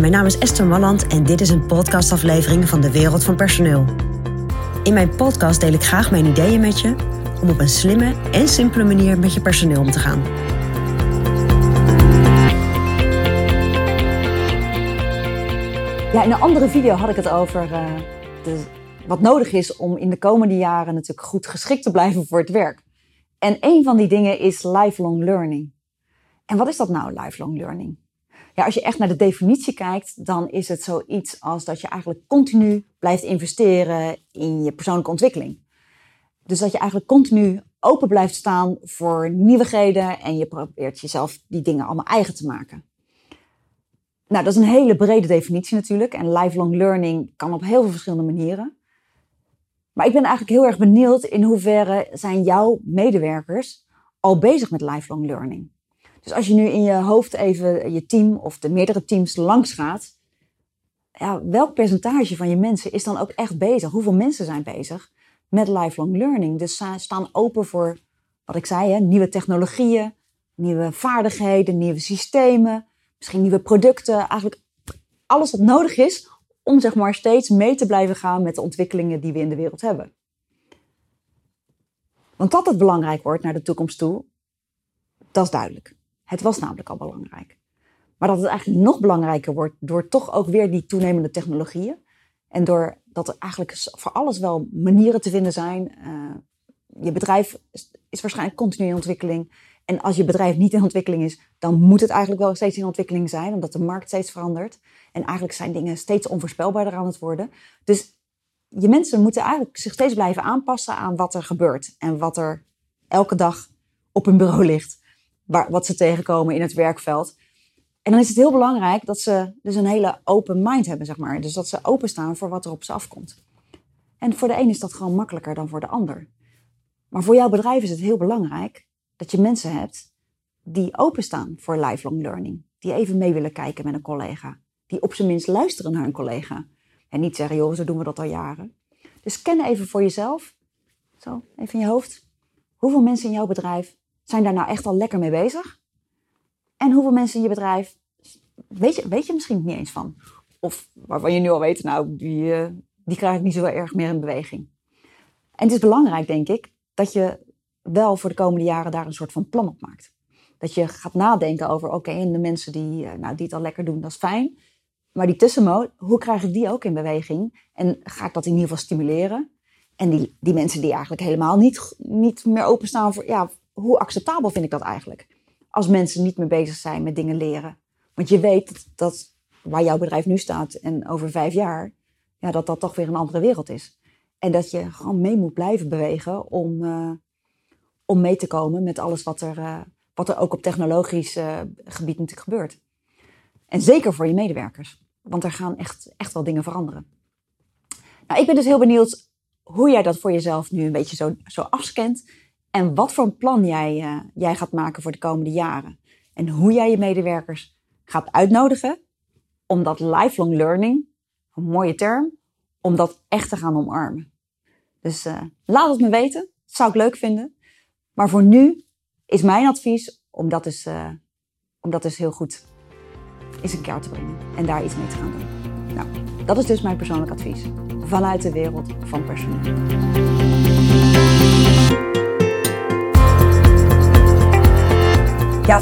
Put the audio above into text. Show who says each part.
Speaker 1: Mijn naam is Esther Malland en dit is een podcastaflevering van de Wereld van Personeel. In mijn podcast deel ik graag mijn ideeën met je om op een slimme en simpele manier met je personeel om te gaan.
Speaker 2: Ja, in een andere video had ik het over de, wat nodig is om in de komende jaren natuurlijk goed geschikt te blijven voor het werk. En een van die dingen is lifelong learning. En wat is dat nou, lifelong learning? Ja, als je echt naar de definitie kijkt, dan is het zoiets als dat je eigenlijk continu blijft investeren in je persoonlijke ontwikkeling. Dus dat je eigenlijk continu open blijft staan voor nieuwigheden en je probeert jezelf die dingen allemaal eigen te maken. Nou, dat is een hele brede definitie natuurlijk en lifelong learning kan op heel veel verschillende manieren. Maar ik ben eigenlijk heel erg benieuwd in hoeverre zijn jouw medewerkers al bezig met lifelong learning. Dus als je nu in je hoofd even je team of de meerdere teams langs gaat, ja, welk percentage van je mensen is dan ook echt bezig? Hoeveel mensen zijn bezig met lifelong learning? Dus ze staan open voor, wat ik zei, hè, nieuwe technologieën, nieuwe vaardigheden, nieuwe systemen, misschien nieuwe producten. Eigenlijk alles wat nodig is om zeg maar steeds mee te blijven gaan met de ontwikkelingen die we in de wereld hebben. Want dat het belangrijk wordt naar de toekomst toe, dat is duidelijk. Het was namelijk al belangrijk. Maar dat het eigenlijk nog belangrijker wordt door toch ook weer die toenemende technologieën. En door dat er eigenlijk voor alles wel manieren te vinden zijn. Uh, je bedrijf is waarschijnlijk continu in ontwikkeling. En als je bedrijf niet in ontwikkeling is, dan moet het eigenlijk wel steeds in ontwikkeling zijn, omdat de markt steeds verandert. En eigenlijk zijn dingen steeds onvoorspelbaarder aan het worden. Dus je mensen moeten eigenlijk zich steeds blijven aanpassen aan wat er gebeurt en wat er elke dag op hun bureau ligt wat ze tegenkomen in het werkveld. En dan is het heel belangrijk dat ze dus een hele open mind hebben, zeg maar. Dus dat ze openstaan voor wat er op ze afkomt. En voor de een is dat gewoon makkelijker dan voor de ander. Maar voor jouw bedrijf is het heel belangrijk dat je mensen hebt die openstaan voor lifelong learning. Die even mee willen kijken met een collega. Die op zijn minst luisteren naar een collega. En niet zeggen, joh, zo doen we dat al jaren. Dus ken even voor jezelf, zo, even in je hoofd. Hoeveel mensen in jouw bedrijf zijn daar nou echt al lekker mee bezig? En hoeveel mensen in je bedrijf weet je, weet je misschien niet eens van? Of waarvan je nu al weet, nou, die, uh, die krijg ik niet zo erg meer in beweging. En het is belangrijk, denk ik, dat je wel voor de komende jaren daar een soort van plan op maakt. Dat je gaat nadenken over, oké, en de mensen die, uh, nou, die het al lekker doen, dat is fijn. Maar die tussenmoot, hoe krijg ik die ook in beweging? En ga ik dat in ieder geval stimuleren? En die, die mensen die eigenlijk helemaal niet, niet meer openstaan voor, ja, hoe acceptabel vind ik dat eigenlijk? Als mensen niet meer bezig zijn met dingen leren. Want je weet dat waar jouw bedrijf nu staat en over vijf jaar, ja, dat dat toch weer een andere wereld is. En dat je gewoon mee moet blijven bewegen om, uh, om mee te komen met alles wat er, uh, wat er ook op technologisch uh, gebied natuurlijk gebeurt. En zeker voor je medewerkers. Want er gaan echt, echt wel dingen veranderen. Nou, ik ben dus heel benieuwd hoe jij dat voor jezelf nu een beetje zo, zo afscant. En wat voor een plan jij, uh, jij gaat maken voor de komende jaren. En hoe jij je medewerkers gaat uitnodigen om dat lifelong learning, een mooie term, om dat echt te gaan omarmen. Dus uh, laat het me weten. Dat zou ik leuk vinden. Maar voor nu is mijn advies om dat dus, uh, om dat dus heel goed eens een kaart te brengen. En daar iets mee te gaan doen. Nou, dat is dus mijn persoonlijk advies. Vanuit de wereld van personeel.